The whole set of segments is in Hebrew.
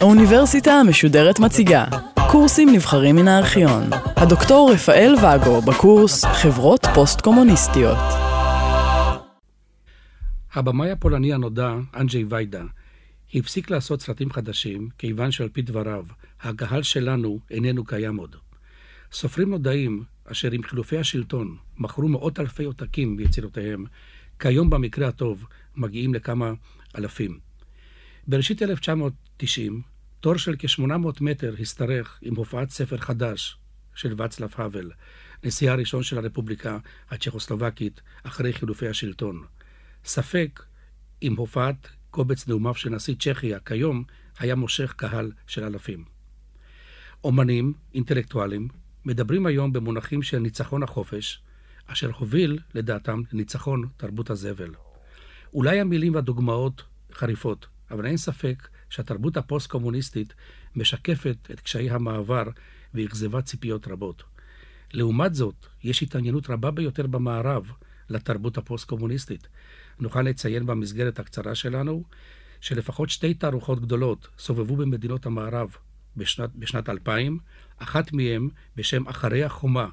האוניברסיטה המשודרת מציגה קורסים נבחרים מן הארכיון. הדוקטור רפאל ואגו בקורס חברות פוסט-קומוניסטיות. הבמאי הפולני הנודע, אנג'י ויידה, הפסיק לעשות סרטים חדשים, כיוון שעל פי דבריו, הקהל שלנו איננו קיים עוד. סופרים נודעים, אשר עם חילופי השלטון מכרו מאות אלפי עותקים ביצירותיהם, כיום במקרה הטוב מגיעים לכמה אלפים. בראשית 1990, תור של כ-800 מטר השתרך עם הופעת ספר חדש של ואצלב האוול, נשיאה הראשון של הרפובליקה הצ'כוסלובקית אחרי חילופי השלטון. ספק אם הופעת קובץ נאומיו של נשיא צ'כיה כיום היה מושך קהל של אלפים. אומנים, אינטלקטואלים, מדברים היום במונחים של ניצחון החופש, אשר הוביל, לדעתם, לניצחון תרבות הזבל. אולי המילים והדוגמאות חריפות, אבל אין ספק שהתרבות הפוסט-קומוניסטית משקפת את קשיי המעבר ואכזבה ציפיות רבות. לעומת זאת, יש התעניינות רבה ביותר במערב לתרבות הפוסט-קומוניסטית. נוכל לציין במסגרת הקצרה שלנו שלפחות שתי תערוכות גדולות סובבו במדינות המערב בשנת, בשנת 2000, אחת מהן בשם אחרי החומה,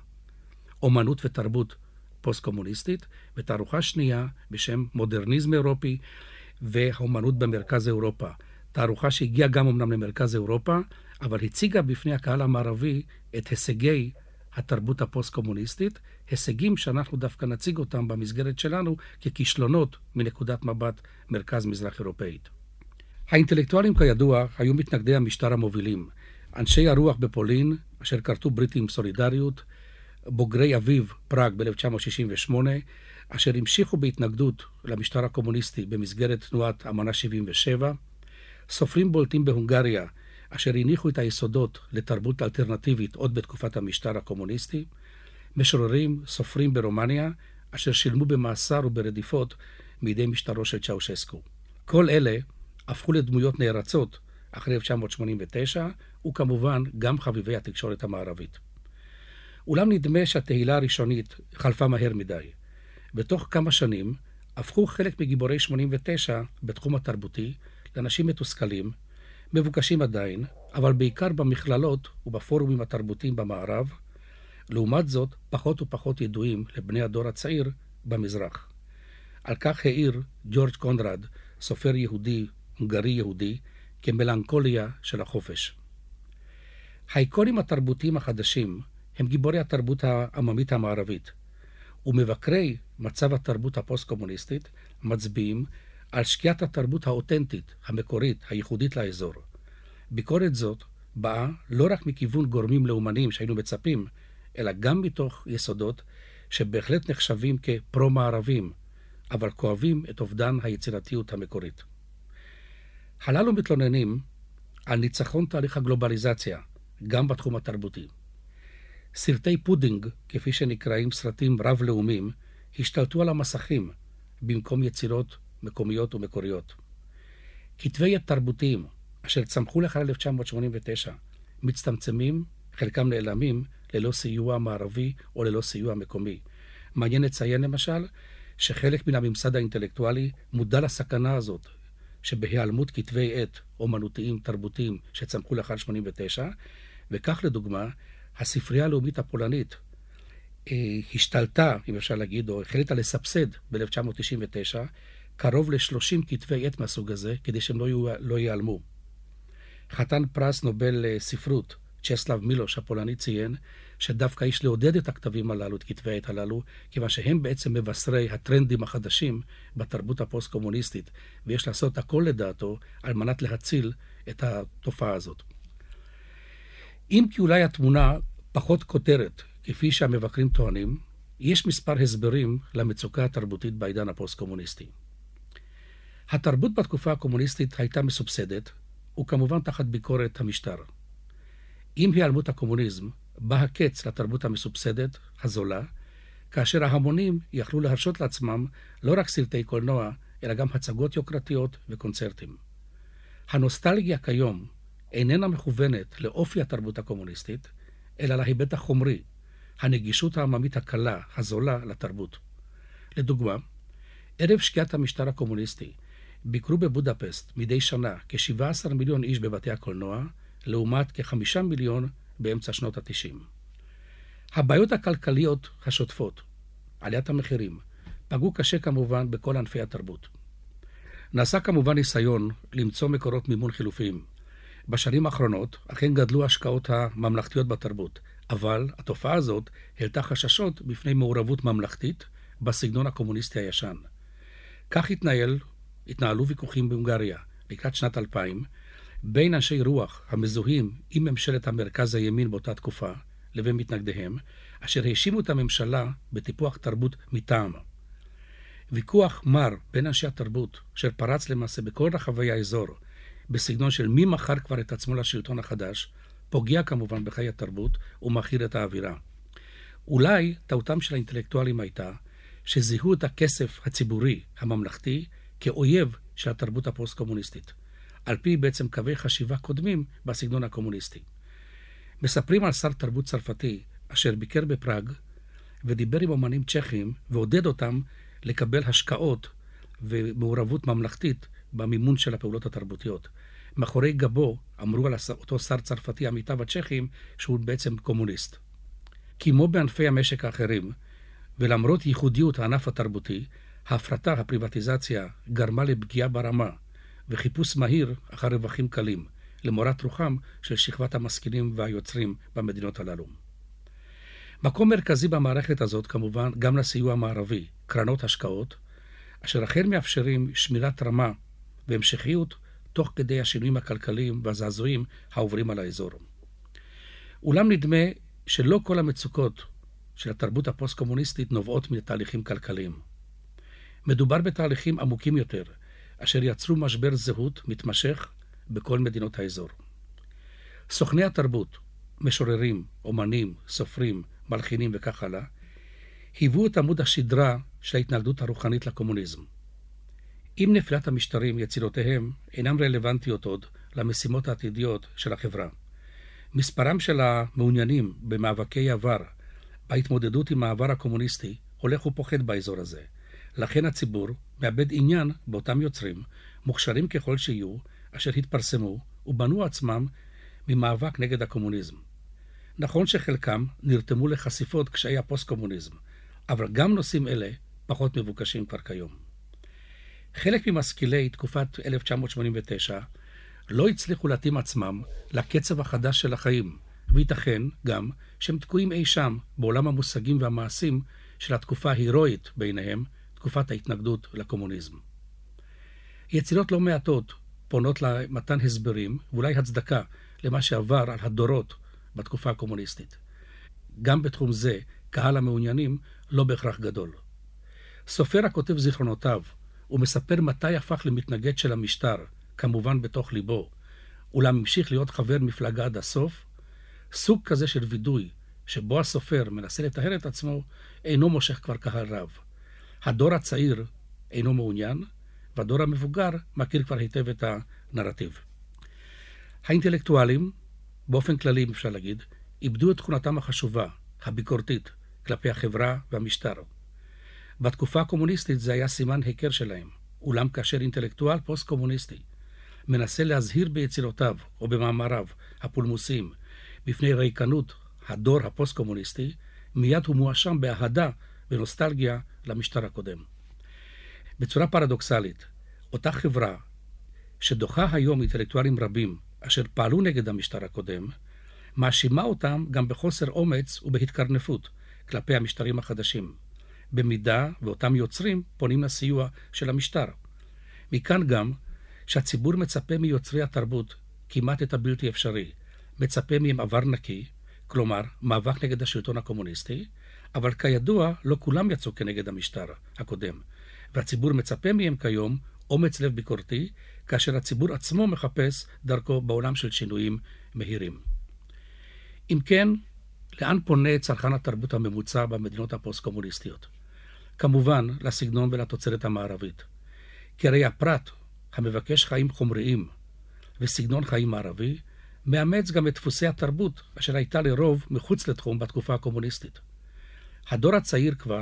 אומנות ותרבות פוסט-קומוניסטית, ותערוכה שנייה בשם מודרניזם אירופי והאומנות במרכז אירופה. תערוכה שהגיעה גם אמנם למרכז אירופה, אבל הציגה בפני הקהל המערבי את הישגי התרבות הפוסט-קומוניסטית, הישגים שאנחנו דווקא נציג אותם במסגרת שלנו ככישלונות מנקודת מבט מרכז-מזרח אירופאית. האינטלקטואלים כידוע היו מתנגדי המשטר המובילים. אנשי הרוח בפולין, אשר כרתו ברית עם סולידריות, בוגרי אביב פראג ב-1968, אשר המשיכו בהתנגדות למשטר הקומוניסטי במסגרת תנועת אמנה 77, סופרים בולטים בהונגריה, אשר הניחו את היסודות לתרבות אלטרנטיבית עוד בתקופת המשטר הקומוניסטי, משוררים, סופרים ברומניה, אשר שילמו במאסר וברדיפות מידי משטרו של צ'אושסקו. כל אלה הפכו לדמויות נערצות אחרי 1989, וכמובן גם חביבי התקשורת המערבית. אולם נדמה שהתהילה הראשונית חלפה מהר מדי. בתוך כמה שנים הפכו חלק מגיבורי 89 בתחום התרבותי לאנשים מתוסכלים, מבוקשים עדיין, אבל בעיקר במכללות ובפורומים התרבותיים במערב, לעומת זאת פחות ופחות ידועים לבני הדור הצעיר במזרח. על כך העיר ג'ורג' קונרד, סופר יהודי, הונגרי יהודי, כמלנכוליה של החופש. האיקונים התרבותיים החדשים הם גיבורי התרבות העממית המערבית, ומבקרי מצב התרבות הפוסט-קומוניסטית מצביעים על שקיעת התרבות האותנטית, המקורית, הייחודית לאזור. ביקורת זאת באה לא רק מכיוון גורמים לאומניים שהיינו מצפים, אלא גם מתוך יסודות שבהחלט נחשבים כפרו-מערבים, אבל כואבים את אובדן היצירתיות המקורית. הללו מתלוננים על ניצחון תהליך הגלובליזציה, גם בתחום התרבותי. סרטי פודינג, כפי שנקראים סרטים רב-לאומיים, השתלטו על המסכים במקום יצירות מקומיות ומקוריות. כתבי יד תרבותיים, אשר צמחו לאחר 1989, מצטמצמים, חלקם נעלמים, ללא סיוע מערבי או ללא סיוע מקומי. מעניין לציין למשל, שחלק מן הממסד האינטלקטואלי מודע לסכנה הזאת, שבהיעלמות כתבי עת אומנותיים תרבותיים שצמחו לאחר 89, וכך לדוגמה, הספרייה הלאומית הפולנית אה, השתלטה, אם אפשר להגיד, או החליטה לסבסד ב-1999 קרוב ל-30 כתבי עת מהסוג הזה, כדי שהם לא, לא ייעלמו. חתן פרס נובל לספרות, צ'סלב מילוש הפולני ציין שדווקא יש לעודד את הכתבים הללו, את כתבי העת הללו, כיוון שהם בעצם מבשרי הטרנדים החדשים בתרבות הפוסט-קומוניסטית, ויש לעשות הכל לדעתו על מנת להציל את התופעה הזאת. אם כי אולי התמונה פחות קודרת, כפי שהמבקרים טוענים, יש מספר הסברים למצוקה התרבותית בעידן הפוסט-קומוניסטי. התרבות בתקופה הקומוניסטית הייתה מסובסדת, וכמובן תחת ביקורת המשטר. עם היעלמות הקומוניזם, בא הקץ לתרבות המסובסדת, הזולה, כאשר ההמונים יכלו להרשות לעצמם לא רק סרטי קולנוע, אלא גם הצגות יוקרתיות וקונצרטים. הנוסטלגיה כיום איננה מכוונת לאופי התרבות הקומוניסטית, אלא להיבט החומרי, הנגישות העממית הקלה, הזולה, לתרבות. לדוגמה, ערב שקיעת המשטר הקומוניסטי, ביקרו בבודפסט מדי שנה כ-17 מיליון איש בבתי הקולנוע, לעומת כ-5 מיליון באמצע שנות ה-90. הבעיות הכלכליות השוטפות, עליית המחירים, פגעו קשה כמובן בכל ענפי התרבות. נעשה כמובן ניסיון למצוא מקורות מימון חילופיים. בשנים האחרונות אכן גדלו ההשקעות הממלכתיות בתרבות, אבל התופעה הזאת העלתה חששות בפני מעורבות ממלכתית בסגנון הקומוניסטי הישן. כך התנהל, התנהלו ויכוחים בהונגריה לקראת שנת 2000 בין אנשי רוח המזוהים עם ממשלת המרכז הימין באותה תקופה לבין מתנגדיהם, אשר האשימו את הממשלה בטיפוח תרבות מטעם. ויכוח מר בין אנשי התרבות, אשר פרץ למעשה בכל רחבי האזור, בסגנון של מי מכר כבר את עצמו לשלטון החדש, פוגע כמובן בחיי התרבות ומכיר את האווירה. אולי טעותם של האינטלקטואלים הייתה שזיהו את הכסף הציבורי הממלכתי כאויב של התרבות הפוסט-קומוניסטית, על פי בעצם קווי חשיבה קודמים בסגנון הקומוניסטי. מספרים על שר תרבות צרפתי אשר ביקר בפראג ודיבר עם אומנים צ'כים ועודד אותם לקבל השקעות ומעורבות ממלכתית במימון של הפעולות התרבותיות. מאחורי גבו אמרו על אותו שר צרפתי, עמיתיו הצ'כים, שהוא בעצם קומוניסט. כמו בענפי המשק האחרים, ולמרות ייחודיות הענף התרבותי, ההפרטה, הפריבטיזציה, גרמה לפגיעה ברמה וחיפוש מהיר אחר רווחים קלים, למורת רוחם של שכבת המשכילים והיוצרים במדינות הללו. מקום מרכזי במערכת הזאת כמובן גם לסיוע המערבי, קרנות השקעות, אשר אכן מאפשרים שמירת רמה והמשכיות תוך כדי השינויים הכלכליים והזעזועים העוברים על האזור. אולם נדמה שלא כל המצוקות של התרבות הפוסט-קומוניסטית נובעות מתהליכים כלכליים. מדובר בתהליכים עמוקים יותר, אשר יצרו משבר זהות מתמשך בכל מדינות האזור. סוכני התרבות, משוררים, אומנים, סופרים, מלחינים וכך הלאה, היוו את עמוד השדרה של ההתנגדות הרוחנית לקומוניזם. עם נפילת המשטרים, יצירותיהם אינן רלוונטיות עוד למשימות העתידיות של החברה. מספרם של המעוניינים במאבקי עבר, בהתמודדות עם העבר הקומוניסטי, הולך ופוחת באזור הזה. לכן הציבור מאבד עניין באותם יוצרים, מוכשרים ככל שיהיו, אשר התפרסמו ובנו עצמם ממאבק נגד הקומוניזם. נכון שחלקם נרתמו לחשיפות קשיי הפוסט-קומוניזם, אבל גם נושאים אלה פחות מבוקשים כבר כיום. חלק ממשכילי תקופת 1989 לא הצליחו להתאים עצמם לקצב החדש של החיים, וייתכן גם שהם תקועים אי שם בעולם המושגים והמעשים של התקופה ההירואית ביניהם, תקופת ההתנגדות לקומוניזם. יצירות לא מעטות פונות למתן הסברים ואולי הצדקה למה שעבר על הדורות בתקופה הקומוניסטית. גם בתחום זה, קהל המעוניינים לא בהכרח גדול. סופר הכותב זיכרונותיו ומספר מתי הפך למתנגד של המשטר, כמובן בתוך ליבו, אולם המשיך להיות חבר מפלגה עד הסוף, סוג כזה של וידוי, שבו הסופר מנסה לטהר את עצמו, אינו מושך כבר קהל רב. הדור הצעיר אינו מעוניין, והדור המבוגר מכיר כבר היטב את הנרטיב. האינטלקטואלים, באופן כללי אפשר להגיד, איבדו את תכונתם החשובה, הביקורתית, כלפי החברה והמשטר. בתקופה הקומוניסטית זה היה סימן היכר שלהם, אולם כאשר אינטלקטואל פוסט-קומוניסטי מנסה להזהיר ביצירותיו או במאמריו הפולמוסיים בפני ריקנות הדור הפוסט-קומוניסטי, מיד הוא מואשם באהדה ונוסטלגיה למשטר הקודם. בצורה פרדוקסלית, אותה חברה שדוחה היום אינטלקטואלים רבים אשר פעלו נגד המשטר הקודם, מאשימה אותם גם בחוסר אומץ ובהתקרנפות כלפי המשטרים החדשים, במידה ואותם יוצרים פונים לסיוע של המשטר. מכאן גם שהציבור מצפה מיוצרי התרבות כמעט את הבלתי אפשרי, מצפה מהם עבר נקי, כלומר, מאבק נגד השלטון הקומוניסטי, אבל כידוע, לא כולם יצאו כנגד המשטר הקודם, והציבור מצפה מהם כיום אומץ לב ביקורתי, כאשר הציבור עצמו מחפש דרכו בעולם של שינויים מהירים. אם כן, לאן פונה צרכן התרבות הממוצע במדינות הפוסט-קומוניסטיות? כמובן, לסגנון ולתוצרת המערבית. כי הרי הפרט המבקש חיים חומריים וסגנון חיים מערבי, מאמץ גם את דפוסי התרבות אשר הייתה לרוב מחוץ לתחום בתקופה הקומוניסטית. הדור הצעיר כבר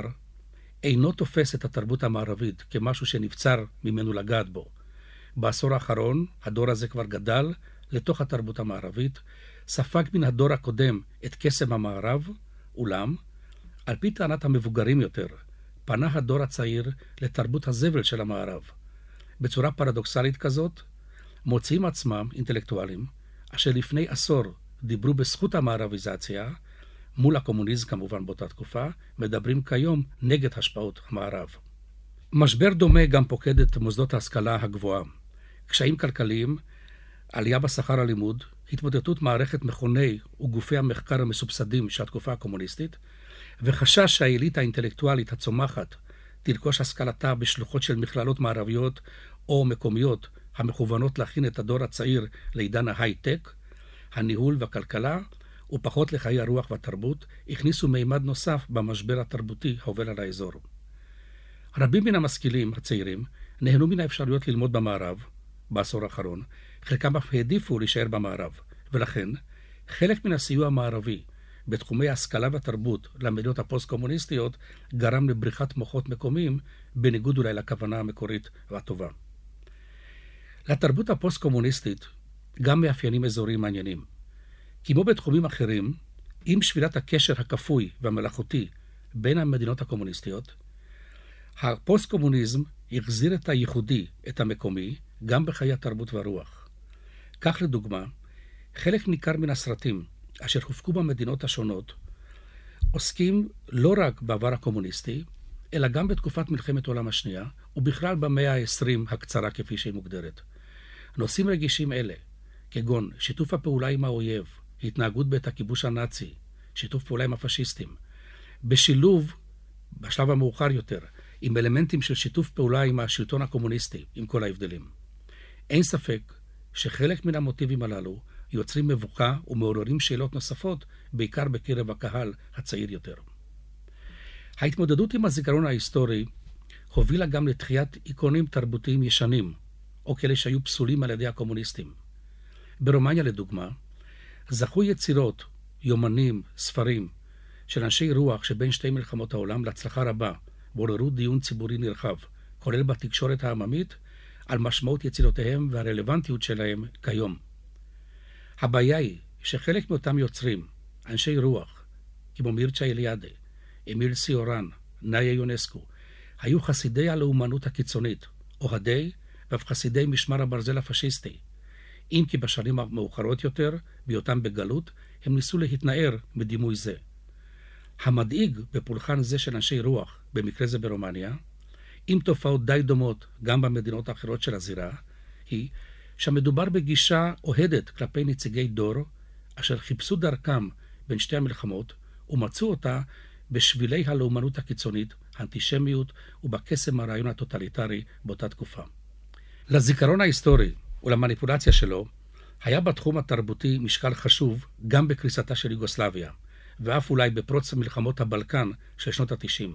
אינו תופס את התרבות המערבית כמשהו שנבצר ממנו לגעת בו. בעשור האחרון, הדור הזה כבר גדל לתוך התרבות המערבית, ספג מן הדור הקודם את קסם המערב, אולם, על פי טענת המבוגרים יותר, פנה הדור הצעיר לתרבות הזבל של המערב. בצורה פרדוקסלית כזאת, מוצאים עצמם אינטלקטואלים, אשר לפני עשור דיברו בזכות המערביזציה, מול הקומוניזם כמובן באותה תקופה, מדברים כיום נגד השפעות המערב. משבר דומה גם פוקד את מוסדות ההשכלה הגבוהה. קשיים כלכליים, עלייה בשכר הלימוד, התמודדות מערכת מכוני וגופי המחקר המסובסדים של התקופה הקומוניסטית, וחשש שהאליטה האינטלקטואלית הצומחת תרכוש השכלתה בשלוחות של מכללות מערביות או מקומיות המכוונות להכין את הדור הצעיר לעידן ההייטק, הניהול והכלכלה, ופחות לחיי הרוח והתרבות, הכניסו מימד נוסף במשבר התרבותי העובר על האזור. רבים מן המשכילים הצעירים נהנו מן האפשרויות ללמוד במערב בעשור האחרון, חלקם אף העדיפו להישאר במערב, ולכן חלק מן הסיוע המערבי בתחומי ההשכלה והתרבות למדינות הפוסט-קומוניסטיות גרם לבריחת מוחות מקומיים, בניגוד אולי לכוונה המקורית והטובה. לתרבות הפוסט-קומוניסטית גם מאפיינים אזוריים מעניינים. כמו בתחומים אחרים, עם שבירת הקשר הכפוי והמלאכותי בין המדינות הקומוניסטיות, הפוסט-קומוניזם החזיר את הייחודי, את המקומי, גם בחיי התרבות והרוח. כך לדוגמה, חלק ניכר מן הסרטים אשר הופקו במדינות השונות עוסקים לא רק בעבר הקומוניסטי, אלא גם בתקופת מלחמת העולם השנייה, ובכלל במאה ה-20 הקצרה כפי שהיא מוגדרת. נושאים רגישים אלה, כגון שיתוף הפעולה עם האויב, התנהגות בית הכיבוש הנאצי, שיתוף פעולה עם הפשיסטים, בשילוב, בשלב המאוחר יותר, עם אלמנטים של שיתוף פעולה עם השלטון הקומוניסטי, עם כל ההבדלים. אין ספק שחלק מן המוטיבים הללו יוצרים מבוקה ומעוררים שאלות נוספות, בעיקר בקרב הקהל הצעיר יותר. ההתמודדות עם הזיכרון ההיסטורי הובילה גם לתחיית עיקונים תרבותיים ישנים, או כאלה שהיו פסולים על ידי הקומוניסטים. ברומניה, לדוגמה, זכו יצירות, יומנים, ספרים, של אנשי רוח שבין שתי מלחמות העולם להצלחה רבה, ועוררו דיון ציבורי נרחב, כולל בתקשורת העממית, על משמעות יצירותיהם והרלוונטיות שלהם כיום. הבעיה היא שחלק מאותם יוצרים, אנשי רוח, כמו מירצ'ה אליאדה, אמיל סיורן, נאיה יונסקו, היו חסידי הלאומנות הקיצונית, אוהדי ואף חסידי משמר הברזל הפשיסטי, אם כי בשנים המאוחרות יותר, בהיותם בגלות, הם ניסו להתנער מדימוי זה. המדאיג בפולחן זה של אנשי רוח, במקרה זה ברומניה, עם תופעות די דומות גם במדינות האחרות של הזירה, היא שהמדובר בגישה אוהדת כלפי נציגי דור, אשר חיפשו דרכם בין שתי המלחמות, ומצאו אותה בשבילי הלאומנות הקיצונית, האנטישמיות ובקסם הרעיון הטוטליטרי באותה תקופה. לזיכרון ההיסטורי ולמניפולציה שלו, היה בתחום התרבותי משקל חשוב גם בקריסתה של יוגוסלביה, ואף אולי בפרוץ מלחמות הבלקן של שנות ה-90.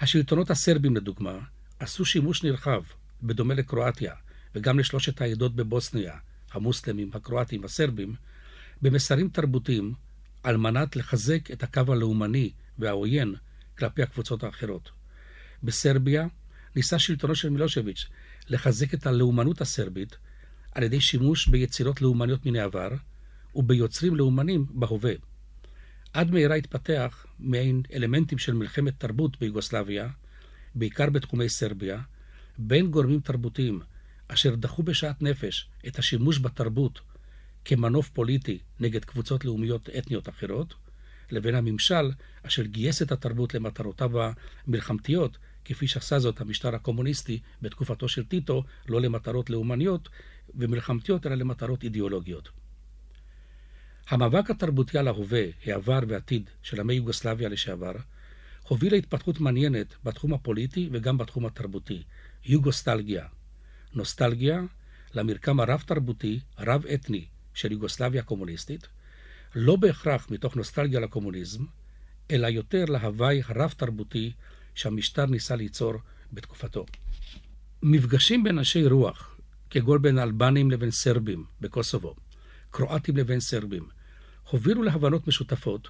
השלטונות הסרבים, לדוגמה, עשו שימוש נרחב, בדומה לקרואטיה, וגם לשלושת העדות בבוסניה, המוסלמים, הקרואטים והסרבים, במסרים תרבותיים על מנת לחזק את הקו הלאומני והעוין כלפי הקבוצות האחרות. בסרביה ניסה שלטונו של מילושביץ' לחזק את הלאומנות הסרבית על ידי שימוש ביצירות לאומניות מן העבר וביוצרים לאומנים בהווה. עד מהרה התפתח מעין אלמנטים של מלחמת תרבות ביוגוסלביה, בעיקר בתחומי סרביה, בין גורמים תרבותיים אשר דחו בשאט נפש את השימוש בתרבות כמנוף פוליטי נגד קבוצות לאומיות אתניות אחרות, לבין הממשל אשר גייס את התרבות למטרותיו המלחמתיות, כפי שעשה זאת המשטר הקומוניסטי בתקופתו של טיטו, לא למטרות לאומניות ומלחמתיות, אלא למטרות אידיאולוגיות. המאבק התרבותי על ההווה, העבר והעתיד של עמי יוגוסלביה לשעבר, הוביל להתפתחות מעניינת בתחום הפוליטי וגם בתחום התרבותי, יוגוסטלגיה. נוסטלגיה למרקם הרב-תרבותי, הרב-אתני של יוגוסלביה הקומוניסטית, לא בהכרח מתוך נוסטלגיה לקומוניזם, אלא יותר להוואי הרב-תרבותי שהמשטר ניסה ליצור בתקופתו. מפגשים בין אנשי רוח, כגון בין אלבנים לבין סרבים בקוסובו, קרואטים לבין סרבים, הובילו להבנות משותפות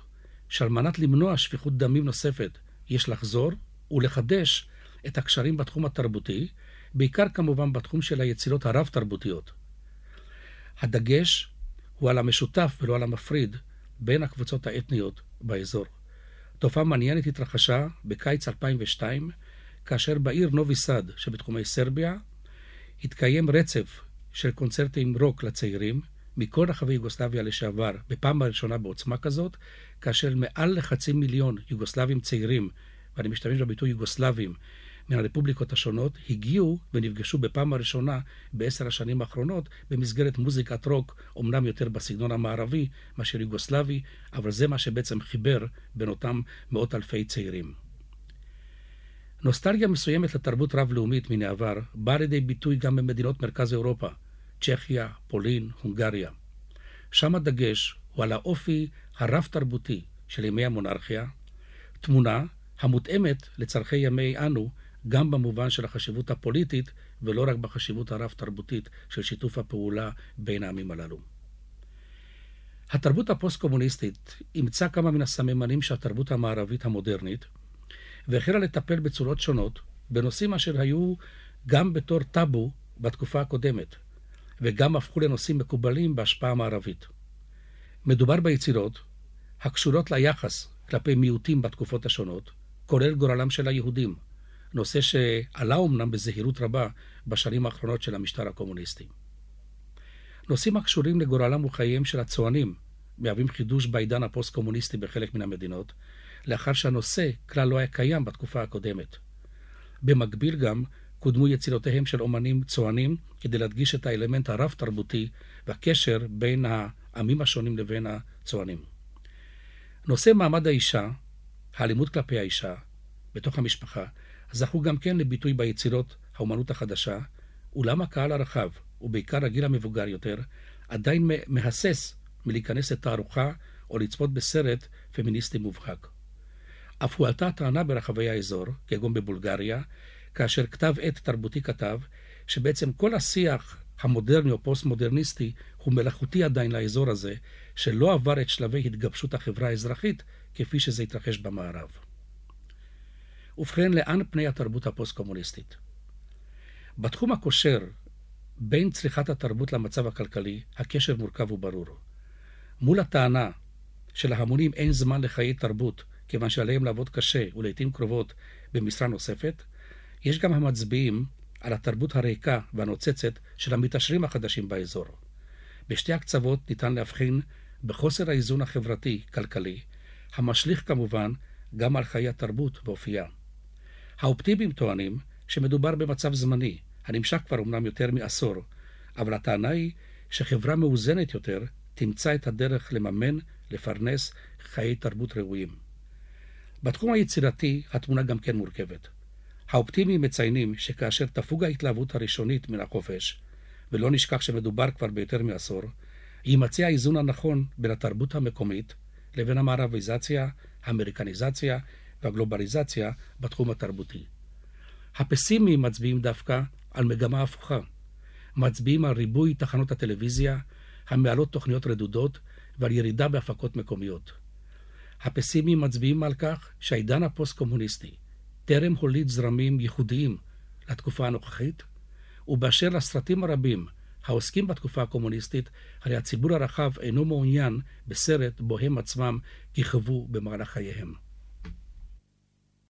שעל מנת למנוע שפיכות דמים נוספת יש לחזור ולחדש את הקשרים בתחום התרבותי, בעיקר כמובן בתחום של היצירות הרב-תרבותיות. הדגש הוא על המשותף ולא על המפריד בין הקבוצות האתניות באזור. תופעה מעניינת התרחשה בקיץ 2002, כאשר בעיר נובי סאד שבתחומי סרביה התקיים רצף של קונצרטים רוק לצעירים מכל רחבי יוגוסלביה לשעבר, בפעם הראשונה בעוצמה כזאת, כאשר מעל לחצי מיליון יוגוסלבים צעירים, ואני משתמש בביטוי יוגוסלבים, מן הרפובליקות השונות, הגיעו ונפגשו בפעם הראשונה בעשר השנים האחרונות במסגרת מוזיקת רוק, אמנם יותר בסגנון המערבי מאשר יוגוסלבי, אבל זה מה שבעצם חיבר בין אותם מאות אלפי צעירים. נוסטלגיה מסוימת לתרבות רב-לאומית מן העבר באה לידי ביטוי גם במדינות מרכז אירופה, צ'כיה, פולין, הונגריה. שם הדגש הוא על האופי הרב-תרבותי של ימי המונרכיה, תמונה המותאמת לצורכי ימי אנו גם במובן של החשיבות הפוליטית ולא רק בחשיבות הרב-תרבותית של שיתוף הפעולה בין העמים הללו. התרבות הפוסט-קומוניסטית אימצה כמה מן הסממנים של התרבות המערבית המודרנית, והחלה לטפל בצורות שונות בנושאים אשר היו גם בתור טאבו בתקופה הקודמת, וגם הפכו לנושאים מקובלים בהשפעה מערבית. מדובר ביצירות הקשורות ליחס כלפי מיעוטים בתקופות השונות, כולל גורלם של היהודים, נושא שעלה אמנם בזהירות רבה בשנים האחרונות של המשטר הקומוניסטי. נושאים הקשורים לגורלם וחייהם של הצוענים מהווים חידוש בעידן הפוסט-קומוניסטי בחלק מן המדינות, לאחר שהנושא כלל לא היה קיים בתקופה הקודמת. במקביל גם קודמו יצירותיהם של אומנים צוענים כדי להדגיש את האלמנט הרב-תרבותי והקשר בין העמים השונים לבין הצוענים. נושא מעמד האישה, האלימות כלפי האישה, בתוך המשפחה, זכו גם כן לביטוי ביצירות האומנות החדשה, אולם הקהל הרחב, ובעיקר הגיל המבוגר יותר, עדיין מהסס מלהיכנס לתערוכה או לצפות בסרט פמיניסטי מובהק. אף הועלתה טענה ברחבי האזור, כגון בבולגריה, כאשר כתב עת תרבותי כתב, שבעצם כל השיח המודרני או פוסט-מודרניסטי הוא מלאכותי עדיין לאזור הזה, שלא עבר את שלבי התגבשות החברה האזרחית כפי שזה התרחש במערב. ובכן, לאן פני התרבות הפוסט-קומוניסטית? בתחום הקושר בין צריכת התרבות למצב הכלכלי, הקשר מורכב וברור. מול הטענה שלהמונים אין זמן לחיי תרבות, כיוון שעליהם לעבוד קשה ולעיתים קרובות במשרה נוספת, יש גם המצביעים על התרבות הריקה והנוצצת של המתעשרים החדשים באזור. בשתי הקצוות ניתן להבחין בחוסר האיזון החברתי-כלכלי, המשליך כמובן גם על חיי התרבות ואופייה. האופטימיים טוענים שמדובר במצב זמני, הנמשך כבר אומנם יותר מעשור, אבל הטענה היא שחברה מאוזנת יותר תמצא את הדרך לממן, לפרנס חיי תרבות ראויים. בתחום היצירתי התמונה גם כן מורכבת. האופטימיים מציינים שכאשר תפוג ההתלהבות הראשונית מן החופש, ולא נשכח שמדובר כבר ביותר מעשור, יימצא האיזון הנכון בין התרבות המקומית לבין המערביזציה, האמריקניזציה והגלובליזציה בתחום התרבותי. הפסימיים מצביעים דווקא על מגמה הפוכה. מצביעים על ריבוי תחנות הטלוויזיה, המעלות תוכניות רדודות ועל ירידה בהפקות מקומיות. הפסימיים מצביעים על כך שהעידן הפוסט-קומוניסטי טרם הוליד זרמים ייחודיים לתקופה הנוכחית, ובאשר לסרטים הרבים העוסקים בתקופה הקומוניסטית, הרי הציבור הרחב אינו מעוניין בסרט בו הם עצמם כיכבו במהלך חייהם.